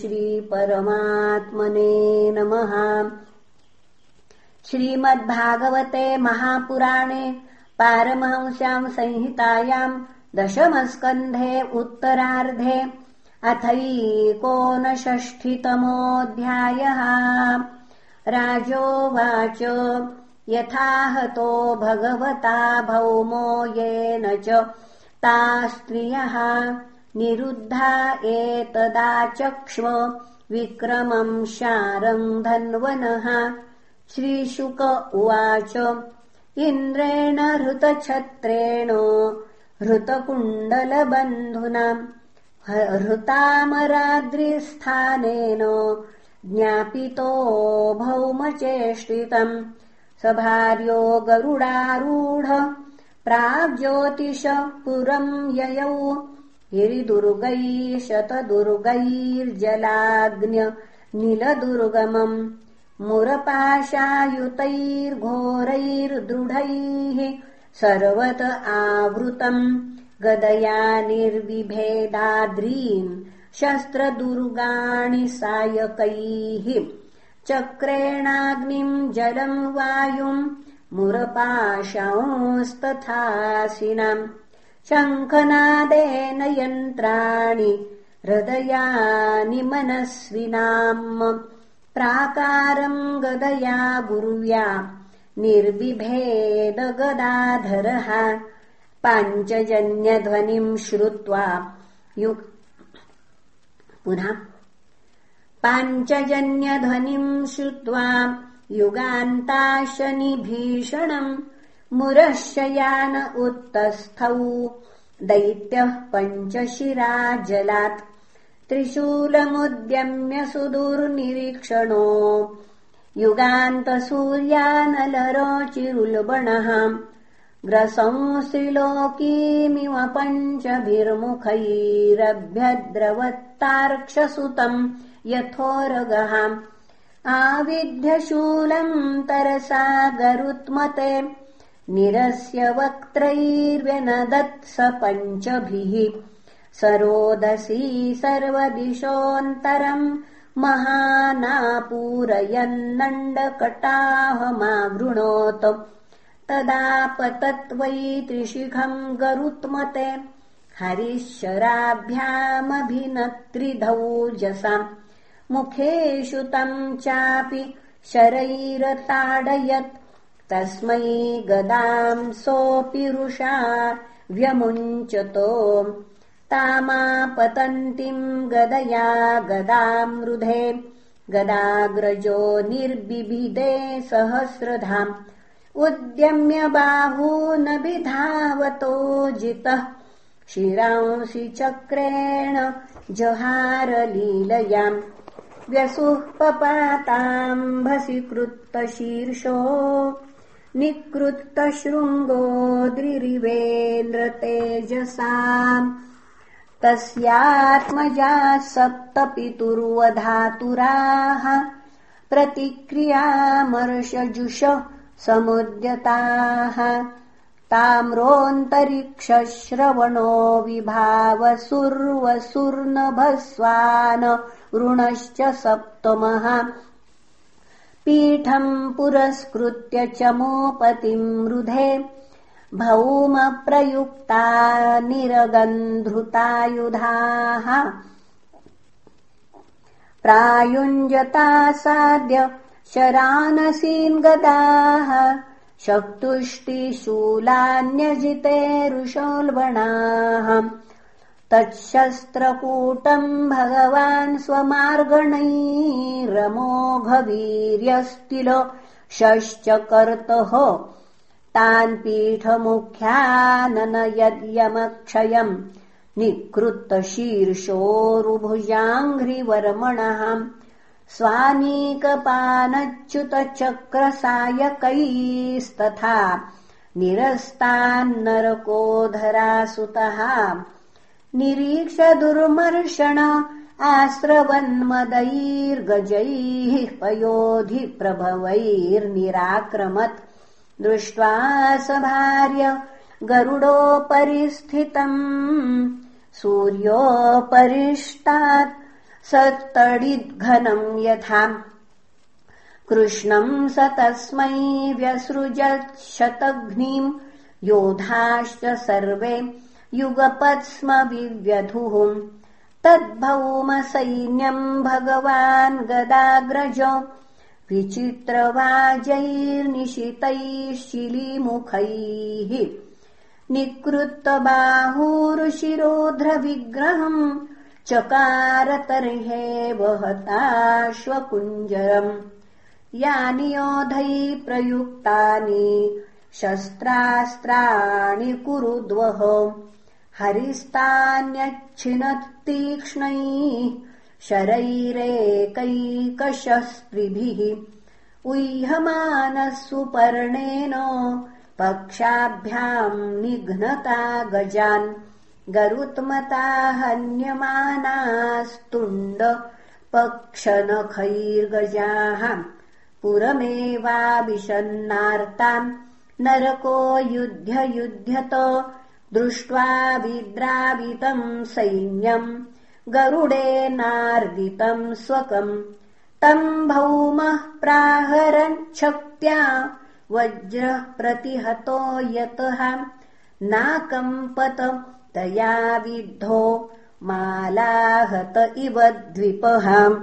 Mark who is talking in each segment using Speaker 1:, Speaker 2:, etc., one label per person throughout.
Speaker 1: श्रीपरमात्मने नमः। श्रीमद्भागवते महापुराणे पारमहंस्याम् संहितायाम् दशमस्कन्धे उत्तरार्धे अथैकोनषष्ठितमोऽध्यायः। राजोवाच यथाहतो भगवता भौमो येन च ता स्त्रियः निरुद्धा एतदाचक्ष्व विक्रमम् शारम् धन्वनः। श्रीशुक उवाच इन्द्रेण हृतछत्रेण हृतकुण्डलबन्धुना हृतामराद्रिस्थानेन ज्ञापितो भौमचेष्टितम्। स भार्यो गरुडारूढ प्राग्ज्योतिष पुरम् ययौ गिरिदुर्गैः शतदुर्गैर्जलाग्न्य नीलदुर्गमम् मुरपाशायुतैर्घोरैर्दृढैः सर्वत आवृतम् गदया निर्विभेदाद्रीम् शस्त्रदुर्गाणि सायकैः चक्रेणाग्निम् जलम् वायुम् मुरपाशांस्तथासिनम् शङ्खनादेन यन्त्राणि हृदयानि मनस्विनाम् प्राकारम् गदया गुरुव्या निर्बिभेदगदाधरः पाञ्चजन्यध्वनिम् श्रुत्वा पुनः पाञ्चजन्यध्वनिम् श्रुत्वा युगान्ताशनिभीषणम् मुरशयान उत्तस्थौ। दैत्यः पञ्चशिरा जलात् त्रिशूलमुद्यम्य सुदुर्निरीक्षणो। युगान्तसूर्यानलरोचिरुल्बणः। ग्रसंस्त्रिलोकीमिव पञ्चभिर्मुखैरभ्यद्रवत्तार्क्षसुतम् यथोरगः। आविध्यशूलम् तरसा गरुत्मते निरस्य वक्त्रैर्व्यनदत्स पञ्चभिः। सरोदसी सर्वदिशोऽन्तरम् महानापूरयन्नण्डकटाहमावृणोत्। तदापतत्वै त्रिशिखम् गरुत्मते हरिशराभ्यामभिनत्रिधौजसाम् मुखेषु तम् चापि शरैरताडयत् तस्मै गदाम् सोऽपि रुषा व्यमुञ्चतो तामापतन्तीम् गदया गदामृधे गदाग्रजो निर्बिभिदे सहस्रधाम् उद्यम्य बाहूनभिधावतो जितः शिरांसि चक्रेण जहारलीलयाम् व्यसुः पपाताम्भसि कृत्तशीर्षो निकृत्तशृङ्गोद्रिरिवेन्द्रतेजसाम् तस्यात्मजा सप्तपितुर्वधातुराः प्रतिक्रियामर्षजुष समुद्यताः। ताम्रोऽन्तरिक्षश्रवणो विभावसुर्वसुर्नभस्वान ऋणश्च सप्तमः पीठम् पुरस्कृत्य चमोपतिम् रुधे। भौमप्रयुक्ता निरगन्धृतायुधाः। प्रायुञ्जतासाद्य शरानसीन् गदाः शक्तुष्टिशूलान्यजिते ऋषोल्बणाः तच्छस्त्रकूटम् भगवान् स्वमार्गणैरमोघवीर्यस्तिल शश्च कर्तः तान् पीठमुख्याननयद्यमक्षयम् निकृत्तशीर्षोरुभुजाङ्घ्रिवर्मणः। स्वानीकपानच्युतचक्रसायकैस्तथा निरस्तान्नरकोधरासुतः निरीक्ष दुर्मर्षण आस्रवन्मदैर्गजैः पयोधिप्रभवैर्निराक्रमत् दृष्ट्वा स भार्य गरुडोपरि स्थितम् सूर्योपरिष्टात् सत्तडिद्घनम् यथा। कृष्णम् स तस्मै व्यसृजच्छतघ्नीम् योधाश्च सर्वे युगपत्स्म विव्यधुः तद्भौमसैन्यम् भगवान् गदाग्रज। विचित्रवाजैर्निशितैः निकृत्तबाहूरुशिरोध्रविग्रहम् चकारतर्हे वहताश्वकुञ्जरम् यानि योधै प्रयुक्तानि शस्त्रास्त्राणि कुरुद्वः हरिस्तान्यच्छिनत्तीक्ष्णैः शरैरेकैकशस्त्रिभिः उह्यमानः सुपर्णेन पक्षाभ्याम् निघ्नता गजान् गरुत्मता हन्यमानास्तुण्ड पक्षनखैर्गजाः पुरमेवाभिषन्नार्ताम् नरको युध्य युध्यत दृष्ट्वा विद्रावितम् सैन्यम् गरुडेनार्दितम् स्वकम्। तम् भौमः प्राहरच्छक्त्या वज्रः प्रतिहतो यतः। नाकम्पत तया विद्धो मालाहत इव द्विपः।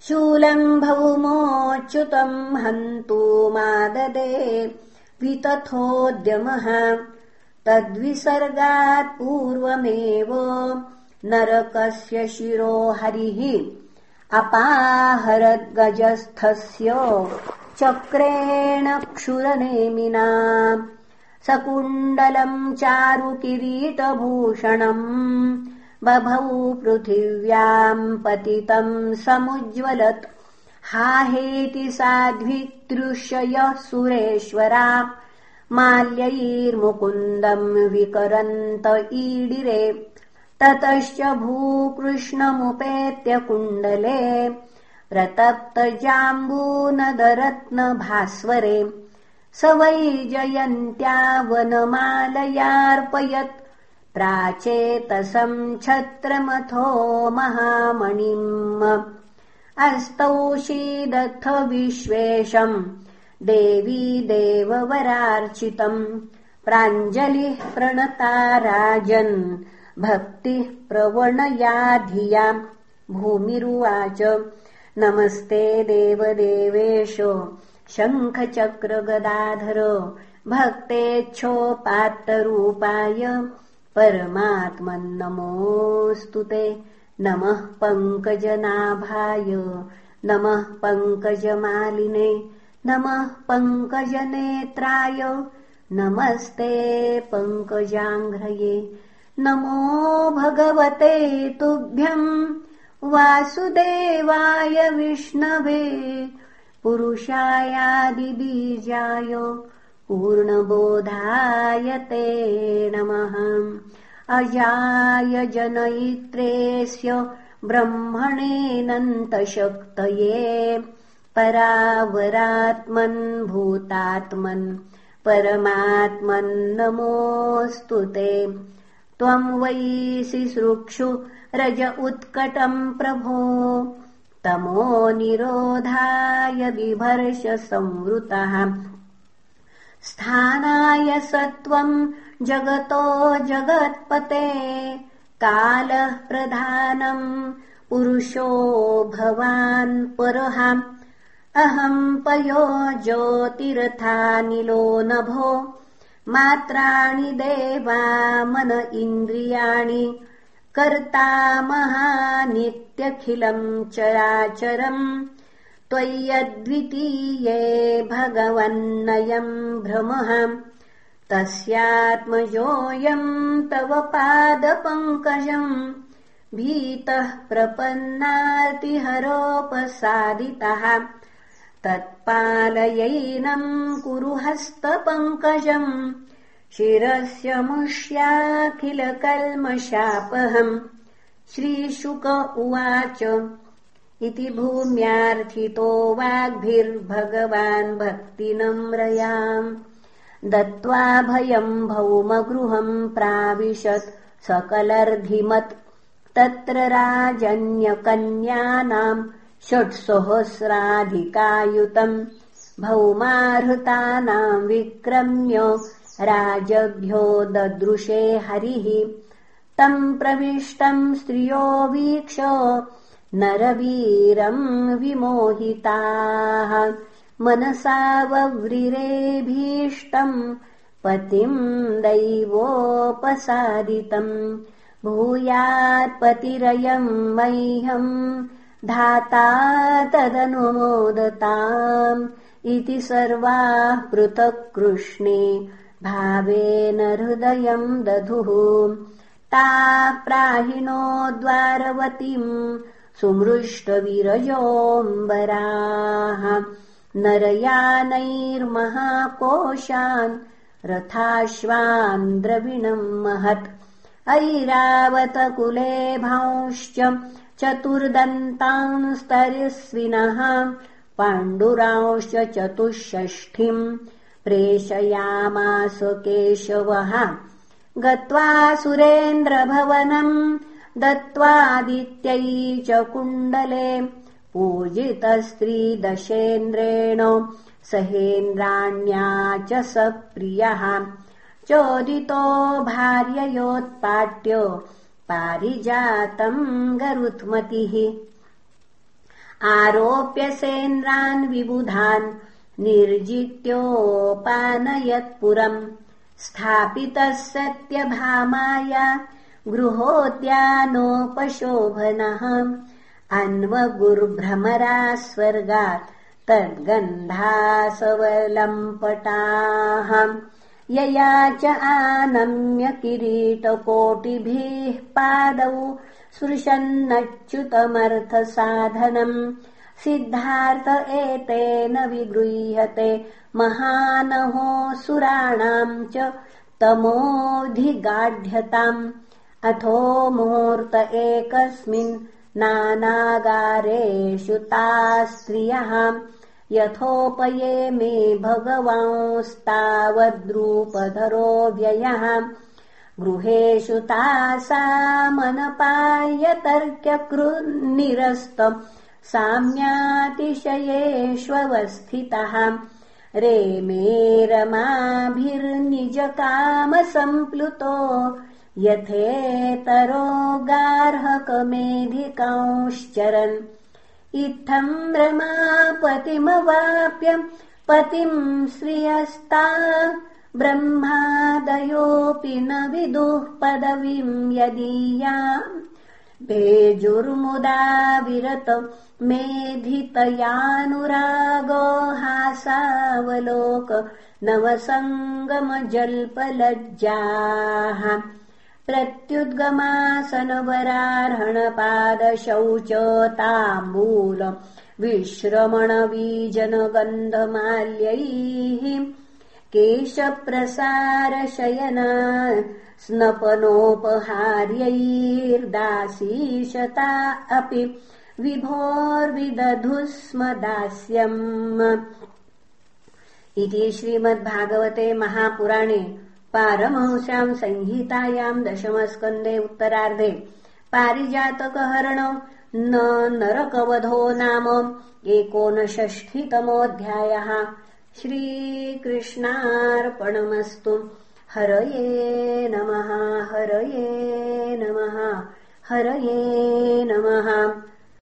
Speaker 1: शूलम् भौमोच्युतम् हन्तु माददे वितथोद्यमः तद्विसर्गात् पूर्वमेव नरकस्य शिरो हरिः अपाहरद्गजस्थस्य चक्रेण क्षुरनेमिना सकुण्डलम् चारुकिरीटभूषणम् बभौ पृथिव्याम् पतितम् समुज्ज्वलत्। हाहेति साध्वितृषयः सुरेश्वरा माल्यैर्मुकुन्दम् विकरन्त ईडिरे ततश्च भूकृष्णमुपेत्य कुण्डले प्रतप्तजाम्बूनदरत्नभास्वरे स वै जयन्त्या वनमालयार्पयत् प्राचेतसम् छत्रमथो महामणिम्। अस्तौषीदथ विश्वेशम् देवी देववरार्चितम्। प्राञ्जलिः प्रणता राजन् भक्तिः प्रवणया धिया भूमिरुवाच। नमस्ते देवदेवेश शङ्खचक्रगदाधर। भक्तेच्छोपात्तरूपाय। परमात्मन्नमोऽस्तु ते। नमः पङ्कजनाभाय। नमः पङ्कजमालिने नमः पङ्कजनेत्राय। नमस्ते पङ्कजाङ्घ्रये। नमो भगवते तुभ्यम्। वासुदेवाय विष्णवे। पुरुषायादिबीजाय। पूर्णबोधाय ते नमः। अजाय जनयित्रेस्य ब्रह्मणेनन्तशक्तये परावरात्मन् भूतात्मन्। परमात्मन्नमोऽस्तु ते। त्वम् वैसि सृक्षु रज उत्कटम् प्रभो। तमो निरोधाय बिभर्ष संवृतः। स्थानाय सत्त्वम् जगतो जगत्पते। कालः प्रधानम् पुरुषो भवान् परः अहम् पयो ज्योतिरथानिलो नभो मात्राणि देवा मन इन्द्रियाणि कर्ता महानित्यखिलम् चराचरम् त्वय्यद्वितीये भगवन्नयम् भ्रमः। तस्यात्मजोऽयम् तव पादपङ्कजम्। भीतः प्रपन्नातिहरोपसादितः तत्पालयैनम् कुरु हस्तपङ्कजम् शिरस्य मुष्याखिलकल्मषापहम्। श्रीशुक उवाच इति भूम्यार्थितो वाग्भिर्भगवान् भक्तिनम्रयाम्। दत्त्वा भयम् भौमगृहम् प्राविशत् सकलर्धिमत्। तत्र राजन्यकन्यानाम् षट्सहस्राधिकायुतम् भौमाहृतानाम् विक्रम्य राजभ्यो ददृशे हरिः। तम् प्रविष्टम् स्त्रियो वीक्ष नरवीरम् विमोहिताः। मनसावव्रिरेभीष्टम् पतिम् दैवोपसादितम् भूयात्पतिरयम् मह्यम् धाता तदनुमोदताम् इति सर्वाः पृथक् कृष्णे भावेन हृदयम् दधुः। ता प्राहिणो द्वारवतीम् सुमृष्टविरजोऽम्बराः। नरयानैर्महाकोशान् रथाश्वान् द्रविणम् महत् ऐरावतकुले भांश्च चतुर्दन्तांस्तरिस्विनः पाण्डुरांश्च चतुष्षष्ठिम् प्रेषयामास केशवः। गत्वा सुरेन्द्रभवनम् दत्त्वादित्यै च कुण्डले पूजितस्त्रीदशेन्द्रेण सहेन्द्राण्या च स प्रियः चोदितो भार्ययोत्पाट्य पारिजातम् गरुत्मतिः। आरोप्य सेन्द्रान् विबुधान् निर्जित्योपानयत्पुरम्। स्थापितः सत्यभामाया गृहोद्यानोपशोभनः। अन्वगुर्भ्रमरा स्वर्गात् तद्गन्धासवलम्पटाः यया च आनम्य किरीटकोटिभिः पादौ स्पृशन्नच्युतमर्थसाधनम् सिद्धार्थ एतेन विगृह्यते महानहो सुराणाम् च तमोऽधिगाढ्यताम्। अथो मुहूर्त एकस्मिन् नानागारेषु स्त्रियः यथोपये मे भगवांस्तावद्रूपधरो व्ययः। गृहेषु तासामनपायतर्क्यकृन्निरस्त साम्यातिशयेष्वस्थितः। रेमे रमाभिर्निजकामसम्प्लुतो यथेतरो गार्हकमेधिकांश्चरन् इत्थम् रमापतिमवाप्य पतिम् श्रियस्ता ब्रह्मादयोऽपि न विदुः पदवीम् यदीयाम् भेजुर्मुदा विरत मेधितयानुरागो हासावलोक नवसङ्गमजल्पलज्जाः प्रत्युद्गमासनवरार्हणपादशौच ताम्बूल विश्रमणवीजनगन्धमाल्यैः केशप्रसारशयना स्नपनोपहार्यैर्दासीशता अपि विभोर्विदधु स्म दास्यम् इति श्रीमद्भागवते महापुराणे पारमहंस्याम् संहितायाम् दशमस्कन्धे उत्तरार्धे। पारिजातकहरण न नरकवधो नाम एकोनषष्ठितमोऽध्यायः। श्रीकृष्णार्पणमस्तु। हरये नमः हरये नमः हरये नमः